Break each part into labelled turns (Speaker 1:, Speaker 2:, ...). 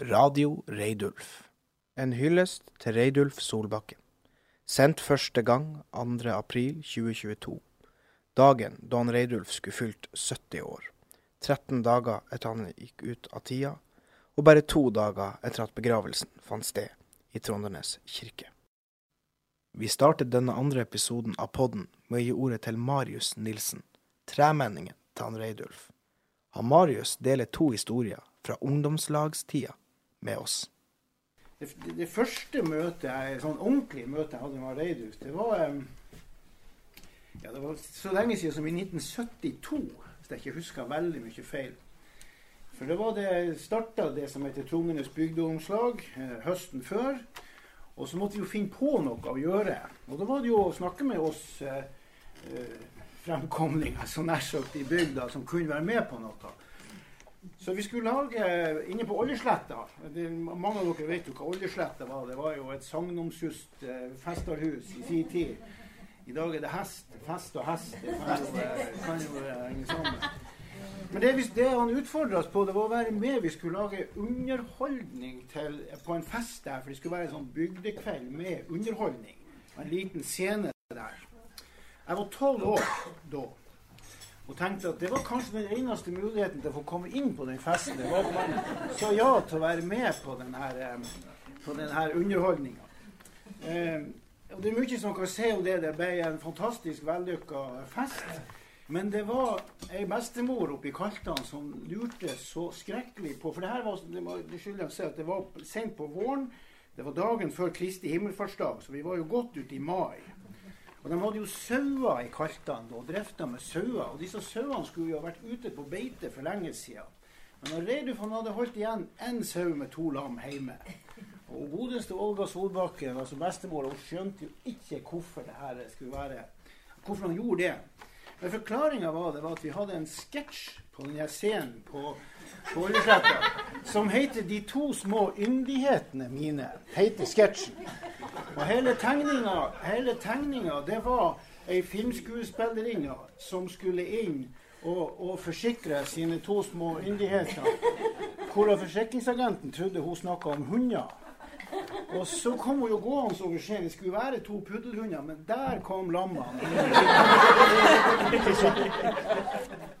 Speaker 1: Radio Reidulf. En hyllest til Reidulf Solbakken. Sendt første gang 2. april 2022. Dagen da han Reidulf skulle fylt 70 år. 13 dager etter han gikk ut av tida, og bare to dager etter at begravelsen fant sted i Trondernes kirke. Vi startet denne andre episoden av podden med å gi ordet til Marius Nilsen, tremenningen til han Reidulf. Han Marius deler to historier fra ungdomslagstida med oss.
Speaker 2: Det, det, første møtet, jeg, sånn ordentlig møte jeg hadde med Reidulf, det var ja, det var så lenge siden som i 1972, hvis jeg ikke husker veldig mye feil. For det var det starta det som heter Trongenes bygdeomslag eh, høsten før. Og så måtte vi jo finne på noe å gjøre. Og da var det jo å snakke med oss eh, eh, fremkomlinger så nær sagt i bygda som kunne være med på noe. Så vi skulle lage inne på Oljesletta Mange av dere vet jo hva Oljesletta var. Det var jo et sagnomsust eh, festarhus i sin tid. I dag er det hest. Fest og hest. Det kan jo, eh, kan jo eh, henge sammen. Men det, det han utfordra oss på, det var å være med. Vi skulle lage underholdning til, på en fest der. For det skulle være en sånn bygdekveld med underholdning. En liten scene der. Jeg var tolv år da. Og tenkte at det var kanskje den eneste muligheten til å få komme inn på den festen. Det var at man sa ja til å være med på den her, eh, på den her underholdninga. Eh, det er mye som kan si om det. Det ble en fantastisk vellykka fest. Men det var ei bestemor oppe i Kaltan som lurte så skrekkelig på For det her var, det, var, det å si at det var sent på våren. Det var dagen før Kristi himmelfartsdag, så vi var jo godt ute i mai. Og de hadde jo sauer i Kaltan og drifta med sauer. Og disse sauene skulle jo ha vært ute på beite for lenge siden. Men Reidulf hadde holdt igjen én sau med to lam hjemme. Og godeste Olga Solbakken, altså bestemor, hun skjønte jo ikke hvorfor det her skulle være Hvorfor han gjorde det. Men forklaringa var, var at vi hadde en sketsj på denne scenen på, på Oljesletta som heter 'De to små yndighetene mine'. heter sketsjen. Og hele tegninga, hele tegninga det var ei filmskuespillerinne som skulle inn og, og forsikre sine to små yndigheter. Hvorav forsikringsagenten trodde hun snakka om hunder. Og så kom hun jo gående over skjeen. Det skulle være to puddelhunder, men der kom lammene.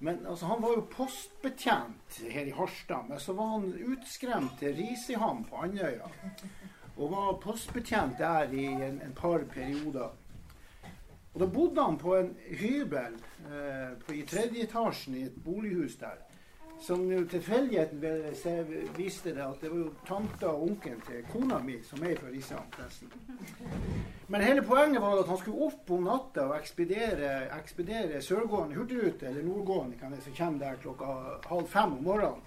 Speaker 2: Men altså, han var jo postbetjent her i Harstad. Men så var han utskremt til Risiham på Andøya. Og var postbetjent der i en, en par perioder. Og da bodde han på en hybel eh, på, i tredje etasjen i et bolighus der. Som jo tilfeldigheten viste det at det var jo tanta og onkelen til kona mi som er fra forresten. Men hele poenget var at han skulle opp om natta og ekspedere, ekspedere sørgående hurtigrute, eller nordgående, kan jeg som kommer der klokka halv fem om morgenen.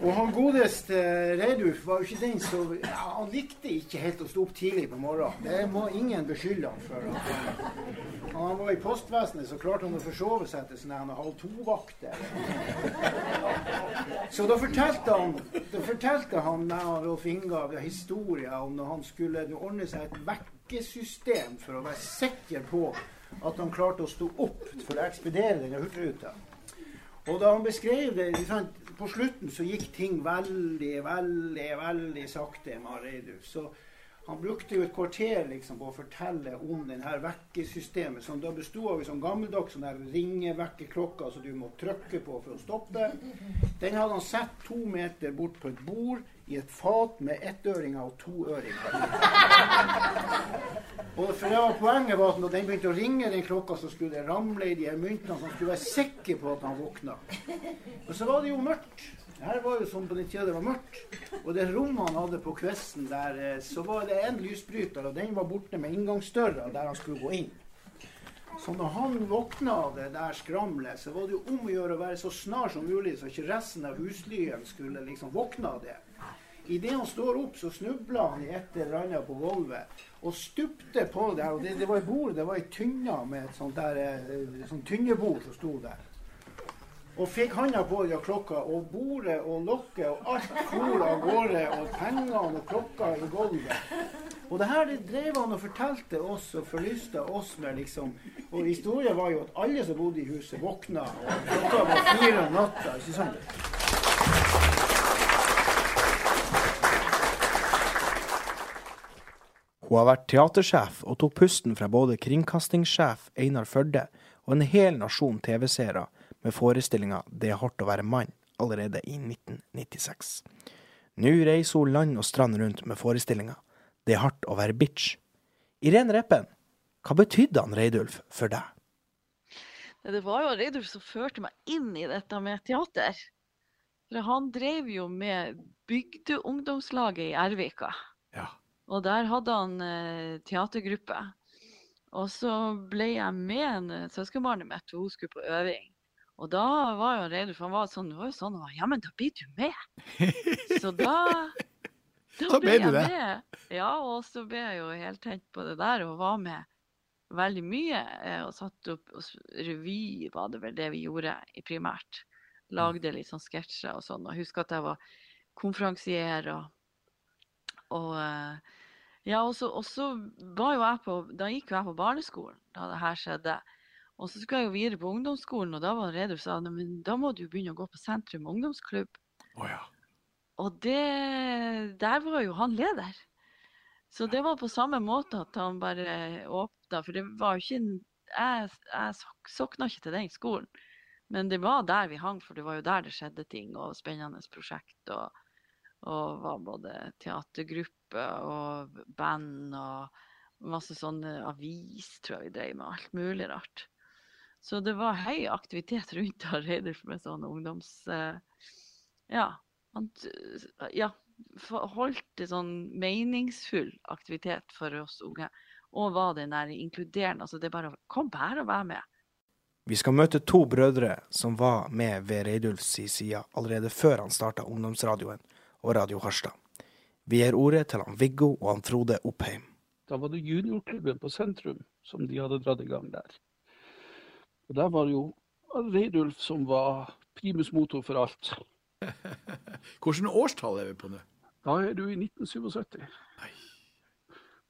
Speaker 2: Og han godeste Reidulf var jo ikke den som ja, Han likte ikke helt å stå opp tidlig på morgenen. Det må ingen beskylde han for. Han var i postvesenet, så klarte han å forsove seg til sånne halv to-vakt. Så da fortalte han da fortalte han meg og Rolf Inga historien om når han skulle ordne seg et vekkesystem for å være sikker på at han klarte å stå opp for å ekspedere denne hurtigruta. Og da han beskrev det sant, På slutten så gikk ting veldig, veldig, veldig sakte med Reidulf. Så han brukte jo et kvarter liksom på å fortelle om det her vekkersystemet, som da besto av en sånn gammeldags sånn ringevekkerklokke som du må trykke på for å stoppe. Den hadde han satt to meter bort på et bord i et fat med ettøringer og toøringer. Og for det var Poenget var at når den begynte å ringe, den klokka, så skulle det ramle i de her myntene, så han skulle være sikker på at han våkna. Og så var det jo mørkt. Her var jo som på den tida det var mørkt. Og det rommet han hadde på kvesten der, eh, så var det en lysbryter, og den var borte med inngangsdøra der han skulle gå inn. Så når han våkna av det der skramlet, så var det jo om å gjøre å være så snar som mulig, så ikke resten av huslyen skulle liksom våkne av det. Idet han står opp, så snubla han i et eller annet på gulvet og stupte på det. Og det, det var et bord, det var ei tynne med et sånt der, eh, sånt tynnebord som sto der. Og fikk handa på ja, klokka, og bordet og lokket og alt for av gårde. Og pengene og klokka i gulvet. Og det her det drev han og fortalte oss og forlyste oss med, liksom. Og historien var jo at alle som bodde i huset, våkna, og klokka var fire om natta. ikke sant?
Speaker 1: Hun har vært teatersjef og tok pusten fra både kringkastingssjef Einar Førde og en hel nasjon TV-seere med forestillinga Det er hardt å være mann allerede i 1996. Nå reiser hun land og strand rundt med forestillinga Det er hardt å være bitch. Irene Reppen, hva betydde han Reidulf for deg?
Speaker 3: Det var jo Reidulf som førte meg inn i dette med teater. For han drev jo med Bygdeungdomslaget i Ervika.
Speaker 4: Ja.
Speaker 3: Og der hadde han eh, teatergruppe. Og så ble jeg med eh, søskenbarnet mitt, hun skulle på øving. Og da var jo Reidulf han var sånn, var jo sånn, var, ja, men da blir du med. Så da,
Speaker 4: Da ble du
Speaker 3: jeg
Speaker 4: det.
Speaker 3: med. Ja, og så ble jeg jo helt tent på det der, og var med veldig mye. eh, Og satt opp og revy, var det vel det vi gjorde i primært. Lagde litt sånn sketsjer og sånn. Og husker at jeg var konferansier og, og eh, ja, og så var jo jeg på, da gikk jo jeg på barneskolen da det her skjedde. Og så skulle jeg jo videre på ungdomsskolen, og da var Reidulf sa men da må du begynne å gå på Sentrum ungdomsklubb.
Speaker 4: Oh, ja.
Speaker 3: Og det, der var jo han leder. Så det var på samme måte at han bare åpna, for det var jo ikke Jeg, jeg sokna ikke til den skolen, men det var der vi hang, for det var jo der det skjedde ting, og spennende prosjekt. Og, og var både teatergruppe og band og masse sånne avis, tror jeg vi drev med. Alt mulig rart. Så det var høy aktivitet rundt Reidulf med sånn ungdoms... eh, Ja. Han ja, holdt det sånn meningsfull aktivitet for oss unge. Og var den der inkluderende. Altså det er bare å Kom bare og vær med.
Speaker 1: Vi skal møte to brødre som var med ved Reidulfs side allerede før han starta ungdomsradioen og Radio Harstad. Vi gir ordet til han Viggo og han Frode Oppheim.
Speaker 5: Da var det juniorklubben på sentrum som de hadde dratt i gang der. Og der var det jo Reidulf som var primus motor for alt.
Speaker 4: Hvilket årstall er vi på nå?
Speaker 5: Da er du i 1977.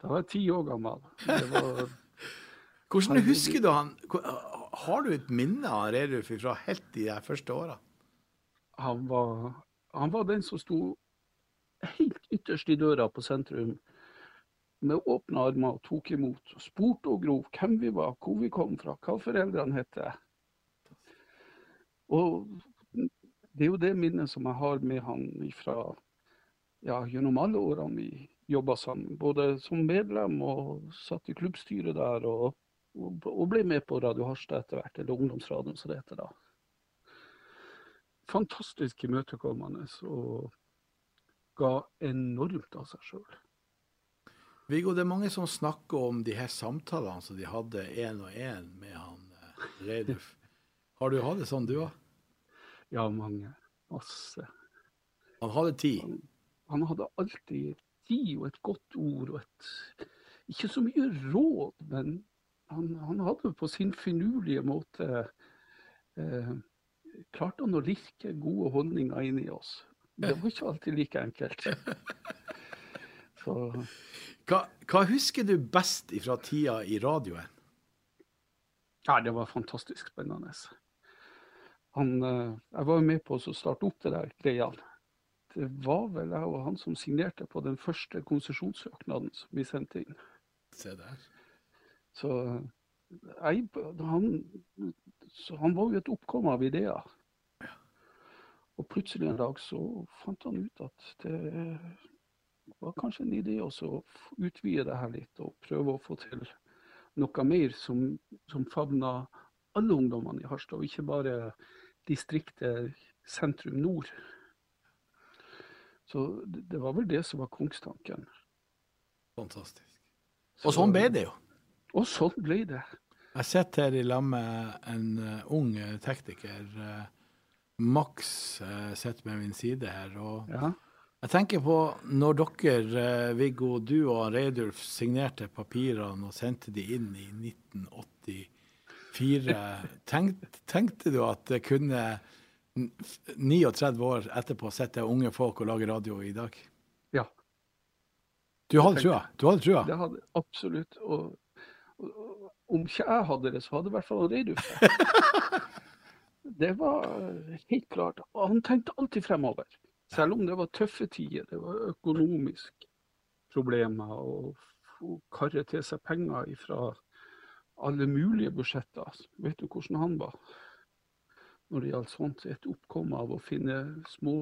Speaker 5: Da var jeg ti år gammel. Var,
Speaker 4: Hvordan husker du han Har du et minne av Reidulf fra helt de der første åra?
Speaker 5: han, var, han var den som sto helt ytterst i døra på sentrum med åpne armer og tok imot. og Spurte og grov hvem vi var, hvor vi kom fra, hva foreldrene het. Og det er jo det minnet som jeg har med han fra ja, gjennom alle årene vi jobba sammen. Både som medlem og satt i klubbstyret der, og, og, og ble med på Radio Harstad etter hvert, eller Ungdomsradioen som det heter da. Fantastisk imøtekommende og ga enormt av seg sjøl.
Speaker 4: Viggo, det er mange som snakker om de her samtalene som de hadde én og én med han eh, Reidulf. Har du hatt det sånn, du òg?
Speaker 5: Ja, mange. Masse.
Speaker 4: Han hadde tid.
Speaker 5: Han hadde alltid tid og et godt ord og et Ikke så mye råd, men han, han hadde på sin finurlige måte eh, Klarte han å lirke gode holdninger inn i oss. Det var ikke alltid like enkelt. Så
Speaker 4: Hva, hva husker du best fra tida i radioen?
Speaker 5: Ja, det var fantastisk spennende. Han, eh, jeg var jo med på å starte opp det der greia. Det var vel jeg og han som signerte på den første konsesjonssøknaden som vi sendte inn.
Speaker 4: Se der.
Speaker 5: Så, jeg, han, så han var jo et oppkom av ideer. Og plutselig en dag så fant han ut at det var kanskje en idé også å utvide det her litt og prøve å få til noe mer som, som favner alle ungdommene i Harstad, og ikke bare distriktet sentrum nord. Så det, var vel det som var kongstanken.
Speaker 4: Fantastisk. Og sånn ble det jo.
Speaker 5: Og sånn ble det.
Speaker 4: Jeg sitter her i lag med en eh, ung eh, tekniker. eh, Max sitter ved min side her. og
Speaker 5: Ja.
Speaker 4: Jeg tenker på når dere, eh, Viggo, du og Reidulf signerte papirene og sendte de inn i 1984. Tenkte, tenkte du at det kunne 39 år etterpå sitte unge folk og lage radio i dag?
Speaker 5: Ja.
Speaker 4: Du hadde trua? Du hadde trua?
Speaker 5: Det hadde absolutt. Og, og, om ikke jeg hadde det, så hadde i hvert fall Reidulf det. Det var helt klart. Og han tenkte alltid fremover. Selv om det var tøffe tider. Det var økonomiske problemer og å karre til seg penger fra alle mulige budsjetter. Vet du hvordan han var? Når det gjaldt sånt. Et oppkom av å finne små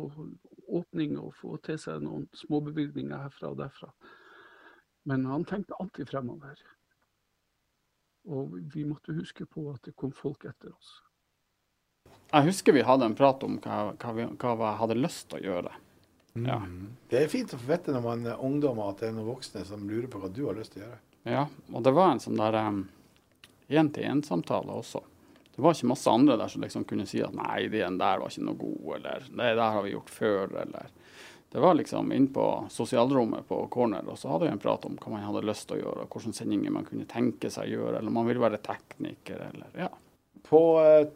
Speaker 5: åpninger og få til seg noen småbevilgninger herfra og derfra. Men han tenkte alltid fremover. Og vi måtte huske på at det kom folk etter oss.
Speaker 6: Jeg husker vi hadde en prat om hva, hva, vi, hva jeg hadde lyst til å gjøre. Ja.
Speaker 4: Det er fint å få vite når man er ungdom at det er noen voksne som lurer på hva du har lyst til å gjøre.
Speaker 6: ja. Og det var en sånn der én-til-én-samtale også. Det var ikke masse andre der som liksom kunne si at nei, den der var ikke noe god, eller det der har vi gjort før, eller Det var liksom inn på sosialrommet på corner, og så hadde vi en prat om hva man hadde lyst til å gjøre, og hvilke sendinger man kunne tenke seg å gjøre, eller om man ville være tekniker, eller ja.
Speaker 4: På eh,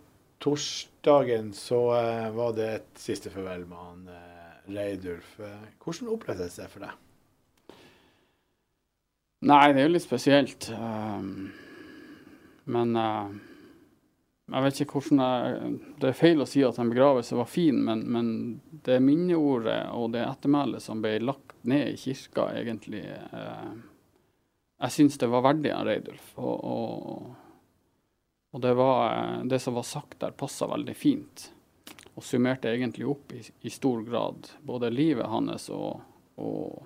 Speaker 4: torsdagen så eh, var det et siste farvel med han eh, Reidulf. Eh, hvordan opplevdes det for deg?
Speaker 6: Nei, det er jo litt spesielt. ehm, men jeg vet ikke hvordan jeg Det er feil å si at en begravelse var fin, men, men det minneordet og det ettermælet som ble lagt ned i kirka, egentlig Jeg syns det var verdig av Reidulf. Og, og, og det, var, eh, det som var sagt der, passa veldig fint. Og summerte egentlig opp i, i stor grad både livet hans og, og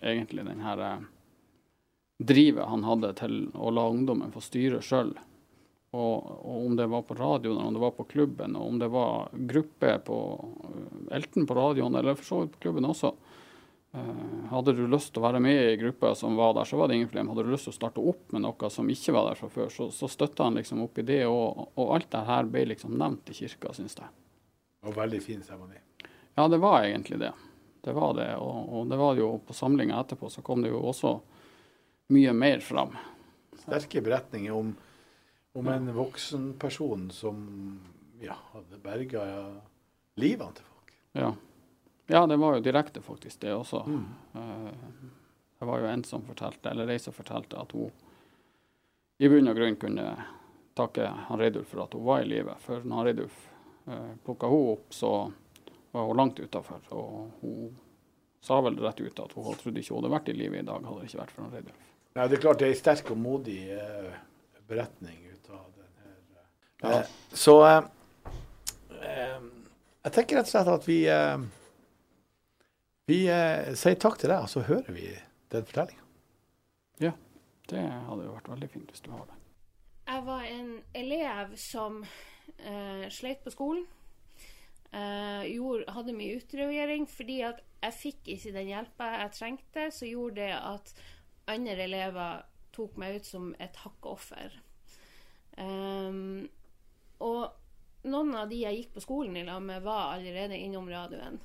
Speaker 6: egentlig den her eh, drivet han hadde til å la ungdommen få styre sjøl. Og, og om det var på radioen, om det var på klubben, og om det var gruppe på Elten på radioen, eller for så vidt på klubben også. Eh, hadde du lyst til å være med i gruppa som var der, så var det ingen problem. Hadde du lyst til å starte opp med noe som ikke var der fra før, så, så støtta han liksom opp i det. Og, og alt det her ble liksom nevnt i kirka, syns jeg.
Speaker 4: Og veldig fin seremoni.
Speaker 6: Ja, det var egentlig det. Det var det. Og, og det var jo på samlinga etterpå så kom det jo også mye mer fram.
Speaker 4: Sterke beretninger om, om en voksen person som ja, hadde berga livene til folk.
Speaker 6: Ja. Ja, det var jo direkte faktisk det også. Eh, det var jo en som fortalte, eller ei som fortalte at hun i bunn og grunn kunne takke han Reidulf for at hun var i live. For når han Reidulf uh, plukka hun opp, så var hun langt utafor. Og hun sa vel rett ut at hun trodde ikke hun hadde vært i live i dag, hadde det ikke vært for han Reidulf.
Speaker 4: Nei, det er klart det er en sterk og modig uh, beretning ut av den her. eh. Eh, så eh, eh, jeg tenker rett og slett at vi eh, vi eh, sier takk til deg, og så hører vi den fortellinga.
Speaker 6: Det hadde jo vært veldig fint hvis du har det.
Speaker 7: Jeg var en elev som eh, sleit på skolen. Eh, gjorde, hadde mye utlevering fordi at jeg fikk ikke den hjelpa jeg trengte, så gjorde det at andre elever tok meg ut som et hakkeoffer. Um, og noen av de jeg gikk på skolen i lag med, var allerede innom radioen.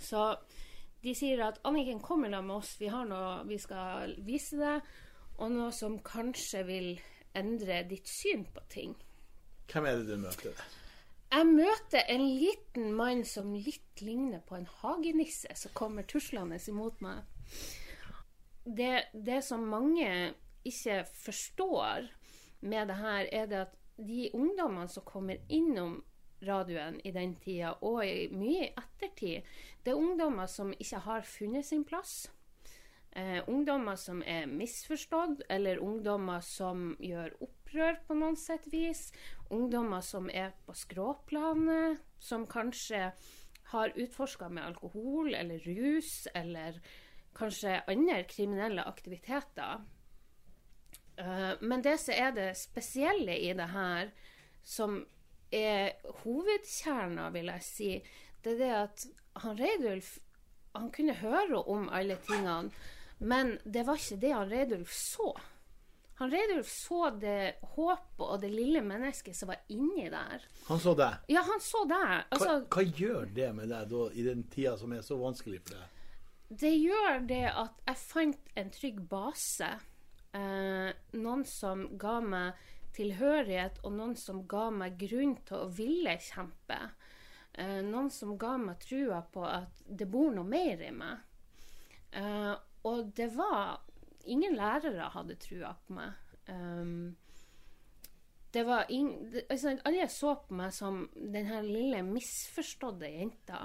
Speaker 7: Så de sier at Anniken, kom i lag med oss, vi har noe vi skal vise deg, og noe som kanskje vil endre ditt syn på ting.
Speaker 4: Hvem er det du møter der?
Speaker 7: Jeg møter en liten mann som litt ligner på en hagenisse, som kommer tuslende imot meg. Det, det som mange ikke forstår med det her, er det at de ungdommene som kommer innom radioen i den tida, og i mye i ettertid, det er ungdommer som ikke har funnet sin plass. Eh, ungdommer som er misforstått, eller ungdommer som gjør opprør på noen sett vis. Ungdommer som er på skråplanet, som kanskje har utforska med alkohol eller rus, eller kanskje andre kriminelle aktiviteter. Eh, men det som er det spesielle i det her, som er hovedkjerna, vil jeg si, det er det at han Reidulf han kunne høre om alle tingene, men det var ikke det han Reidulf så. Han Reidulf så det håpet og det lille mennesket som var inni der.
Speaker 4: Han så deg.
Speaker 7: Ja, han så.
Speaker 4: Hva,
Speaker 7: Altså,
Speaker 4: hva gjør det med deg da, i den tida som er så vanskelig for deg?
Speaker 7: det gjør det at jeg fant en trygg base. Eh, noen som ga meg tilhørighet, og noen som ga meg grunn til å ville kjempe. Eh, noen som ga meg trua på at det bor noe mer i meg. Eh, og det var Ingen lærere hadde trua på meg. Um, det var det, altså, alle så på meg som den her lille misforståtte jenta.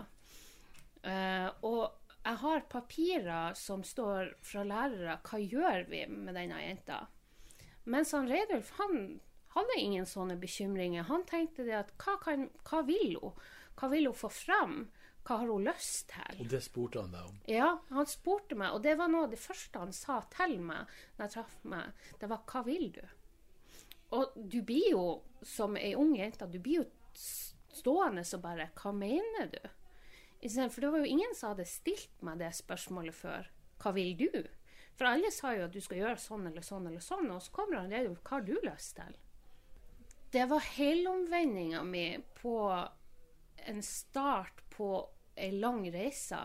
Speaker 7: Eh, og jeg har papirer som står fra lærere hva gjør vi med denne jenta. Mens han Reidulf han hadde ingen sånne bekymringer. Han tenkte det at hva, kan, hva vil hun? Hva vil hun få fram? Hva har hun lyst til?
Speaker 4: Og det spurte han deg om.
Speaker 7: Ja, han spurte meg, og det var noe av det første han sa til meg når jeg traff meg. Det var 'hva vil du?' Og du blir jo, som ei ung jente, du blir jo stående og bare 'hva mener du?' For det var jo ingen som hadde stilt meg det spørsmålet før. 'Hva vil du?' For alle sa jo at du skal gjøre sånn eller sånn eller sånn, og så kommer han og redd 'hva har du lyst til?' Det var helomvendinga mi på en start på ei lang reise.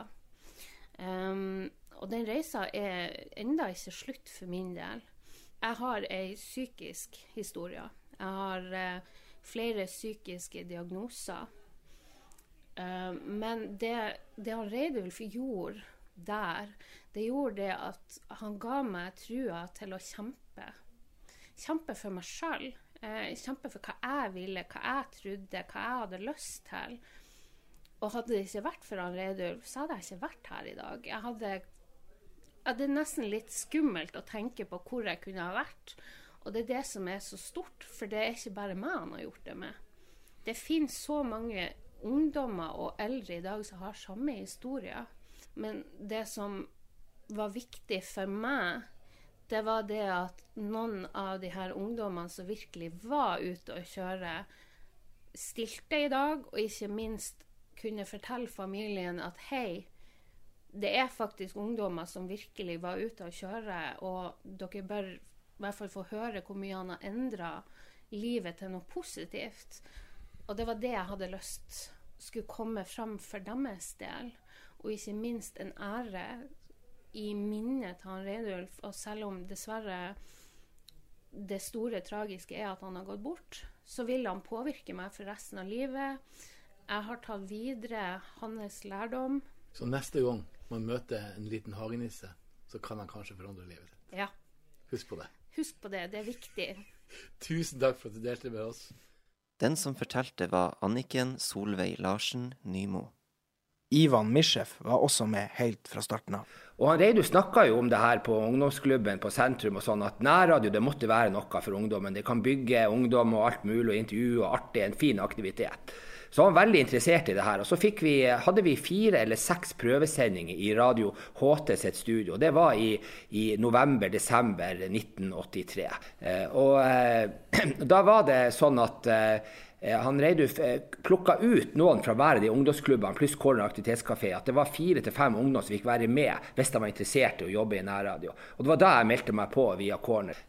Speaker 7: Um, og den reisa er enda ikke slutt for min del. Jeg har ei psykisk historie. Jeg har uh, flere psykiske diagnoser. Eh, men det, det han Reidulf gjorde der, det gjorde det at han ga meg trua til å kjempe. Kjempe for meg sjøl. Eh, kjempe for hva jeg ville, hva jeg trodde, hva jeg hadde lyst til. Og hadde det ikke vært for han Reidulf, så hadde jeg ikke vært her i dag. Jeg hadde, det er nesten litt skummelt å tenke på hvor jeg kunne ha vært. Og det er det som er så stort, for det er ikke bare meg han har gjort det med. Det finnes så mange ungdommer og eldre i dag som har samme historie. Men det som var viktig for meg, det var det at noen av de her ungdommene som virkelig var ute å kjøre, stilte i dag, og ikke minst kunne fortelle familien at hei, det er faktisk ungdommer som virkelig var ute å kjøre, og dere bør i hvert fall få høre hvor mye han har endra livet til noe positivt. Og det var det jeg hadde lyst skulle komme fram for deres del. Og ikke minst en ære i minnet til han Reidulf. Og selv om dessverre det store tragiske er at han har gått bort, så vil han påvirke meg for resten av livet. Jeg har tatt videre hans lærdom.
Speaker 4: Så neste gang man møter en liten hagenisse, så kan han kanskje forandre livet ditt?
Speaker 7: Ja,
Speaker 4: Husk på det.
Speaker 7: husk på det. Det er viktig.
Speaker 4: Tusen takk for at du delte med oss.
Speaker 8: Den som fortalte, var Anniken Solveig Larsen Nymo.
Speaker 1: Ivan Misjev var også med helt fra starten av.
Speaker 9: Og han Reidu snakka jo om det her på ungdomsklubben på sentrum, og sånn at nærradio det måtte være noe for ungdommen. Det kan bygge ungdom og alt mulig, og intervju og artig, en fin aktivitet. Så han var veldig interessert i det her. Og så vi, hadde vi fire eller seks prøvesendinger i Radio HT sitt studio. Det var i, i november-desember 1983. Eh, og eh, da var det sånn at eh, han Reiduf plukka ut noen fra hver av de ungdomsklubbene pluss Corner aktivitetskafé. At det var fire til fem ungdom som fikk være med hvis de var interessert i å jobbe i nærradio. Og det var da jeg meldte meg på via Corner.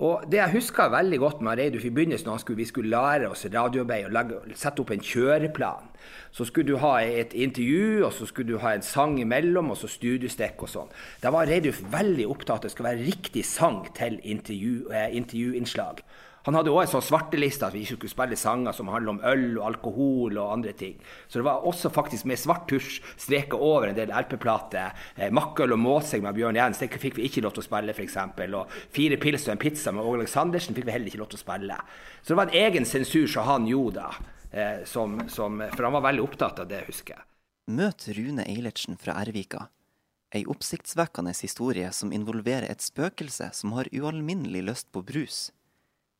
Speaker 9: Og Det jeg husker veldig godt med Reidulf i begynnelsen, da vi skulle lære oss radioarbeid og legge, sette opp en kjøreplan. Så skulle du ha et intervju, og så skulle du ha en sang imellom, og så studiestikk og sånn. Da var Reidulf veldig opptatt av at det skulle være riktig sang til intervju, eh, intervjuinnslag. Han hadde òg en sånn svarteliste at vi ikke skulle spille sanger som handler om øl og alkohol og andre ting. Så det var også faktisk med svart tusj streka over en del LP-plater. Eh, Makkøl og måsegg med Bjørn Jens det fikk vi ikke lov til å spille, f.eks. Og Fire pils og en pizza med Åge Aleksandersen fikk vi heller ikke lov til å spille. Så det var en egen sensur som han gjorde. Eh, som, som, for han var veldig opptatt av det, husker jeg.
Speaker 8: Møt Rune Eilertsen fra Ervika. Ei oppsiktsvekkende historie som involverer et spøkelse som har ualminnelig lyst på brus.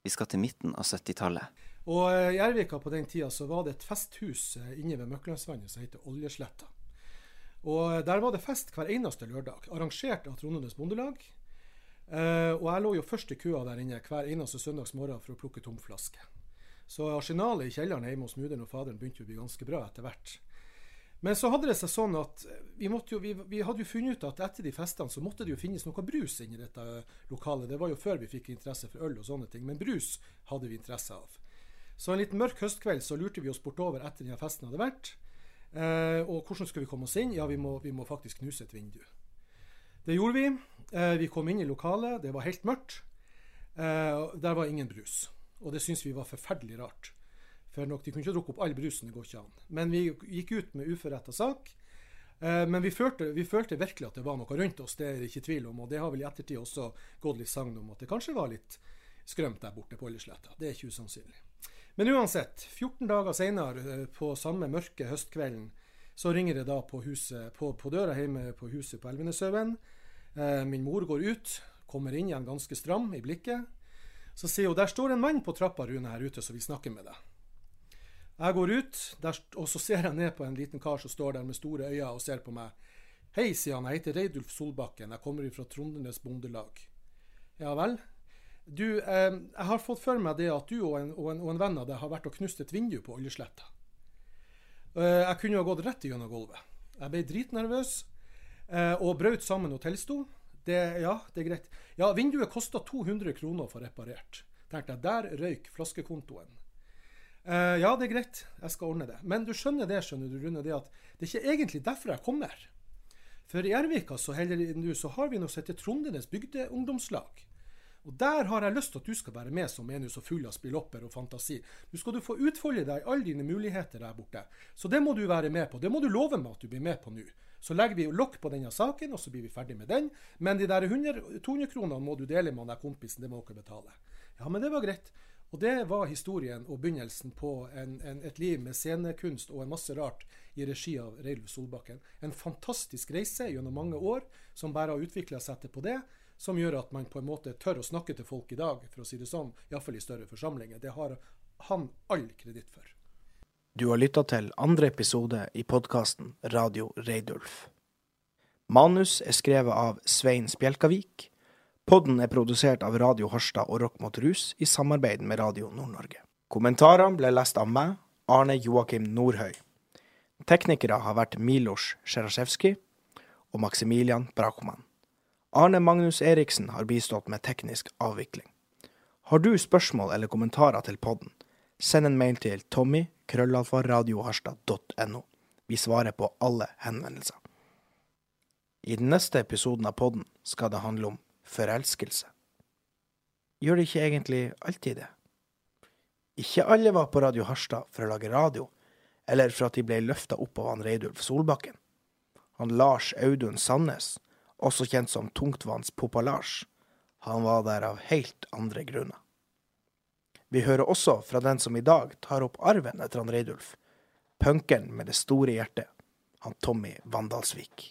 Speaker 8: Vi skal til midten av 70-tallet.
Speaker 10: Og eh, I Ervika på den tida så var det et festhus eh, inne ved Møklandsvannet som heter Oljesletta. Og eh, Der var det fest hver eneste lørdag, arrangert av Trondenes Bondelag. Eh, og jeg lå jo først i køa der inne hver eneste søndags morgen for å plukke tomflasker. Så arsenalet i kjelleren hjemme hos mudder'n og faderen begynte å bli ganske bra etter hvert. Men så hadde det seg sånn at vi, jo, vi, vi, hadde jo funnet ut at etter de festene så måtte det jo finnes noe brus inni dette lokalet. Det var jo før vi fikk interesse for øl og sånne ting, men brus hadde vi interesse av. Så en litt mørk høstkveld så lurte vi oss bortover etter denne festen hadde vært. Eh, og hvordan skulle vi komme oss inn? Ja, vi må, vi må faktisk knuse et vindu. Det gjorde vi. Eh, vi kom inn i lokalet, det var helt mørkt. Eh, der var ingen brus. Og det syntes vi var forferdelig rart. For nok, De kunne ikke drukke opp all brusen, det går ikke an. Men vi gikk ut med uforretta sak. Eh, men vi følte, vi følte, virkelig at det var noe rundt oss, det er det ikke tvil om. Og det har vel i ettertid også gått litt sagn om at det kanskje var litt skrømt der borte på Oljesletta. Det er ikke usannsynlig. Men uansett, 14 dager seinere, eh, på samme mørke høstkvelden, så ringer det da på, huset, på, på døra hjemme på huset på Elvenesøven. Eh, min mor går ut, kommer inn igjen ganske stram i blikket. Så sier hun der står en mann på trappa Rune her ute som vil snakke med deg. Jeg går ut, der, og så ser jeg ned på en liten kar som står der med store øyne og ser på meg. Hei, sier han, jeg heter Reidulf Solbakken, jeg kommer fra Trondenes Bondelag. Ja vel? Du, eh, jeg har fått for meg det at du og en, og en, og en venn av deg har vært og knust et vindu på Oljesletta. Eh, jeg kunne jo ha gått rett gjennom gulvet. Jeg ble dritnervøs eh, og brøt sammen og tilsto. Det, ja, det er greit. Ja, vinduet kosta 200 kroner å få reparert. Tenkte jeg, der røyk flaskekontoen. Uh, ja, det er greit, jeg skal ordne det. Men du skjønner det, skjønner du, Rune, det at det er ikke egentlig derfor jeg kommer. For i Ervika så, heller, så har vi noe som heter Trondenes bygdeungdomslag. Og Der har jeg lyst til at du skal være med som er så full av spillopper og fantasi. Nå skal du få utfolde deg alle dine muligheter der borte. Så det må du være med på. Det må du love meg at du blir med på nå. Så legger vi lokk på denne saken, og så blir vi ferdig med den. Men de der 100, 200 kronene må du dele med den kompisen. Det må dere betale. Ja, men det var greit. Og det var historien og begynnelsen på en, en, et liv med scenekunst og en masse rart i regi av Reilf Solbakken. En fantastisk reise gjennom mange år som bare har utvikla seg til på det, som gjør at man på en måte tør å snakke til folk i dag, for å si det sånn, iallfall i større forsamlinger. Det har han all kreditt for.
Speaker 1: Du har lytta til andre episode i podkasten Radio Reidulf. Manus er skrevet av Svein Spjelkavik. Podden er produsert av Radio Harstad og Rock mot rus i samarbeid med Radio Nord-Norge. Kommentarene ble lest av meg, Arne Joakim Nordhøy. Teknikere har vært Milos Sjerasjevskij og Maximilian Brakoman. Arne Magnus Eriksen har bistått med teknisk avvikling. Har du spørsmål eller kommentarer til podden, send en mail til tommy krøllalfaradioharstad.no. Vi svarer på alle henvendelser. I den neste episoden av podden skal det handle om forelskelse. Gjør det ikke egentlig alltid det? Ikke alle var på Radio Harstad for å lage radio, eller for at de ble løfta opp av han Reidulf Solbakken. Han Lars Audun Sandnes, også kjent som Tungtvanns Poppa-Lars, han var der av helt andre grunner. Vi hører også fra den som i dag tar opp arven etter han Reidulf, punkeren med det store hjertet, han Tommy Vandalsvik.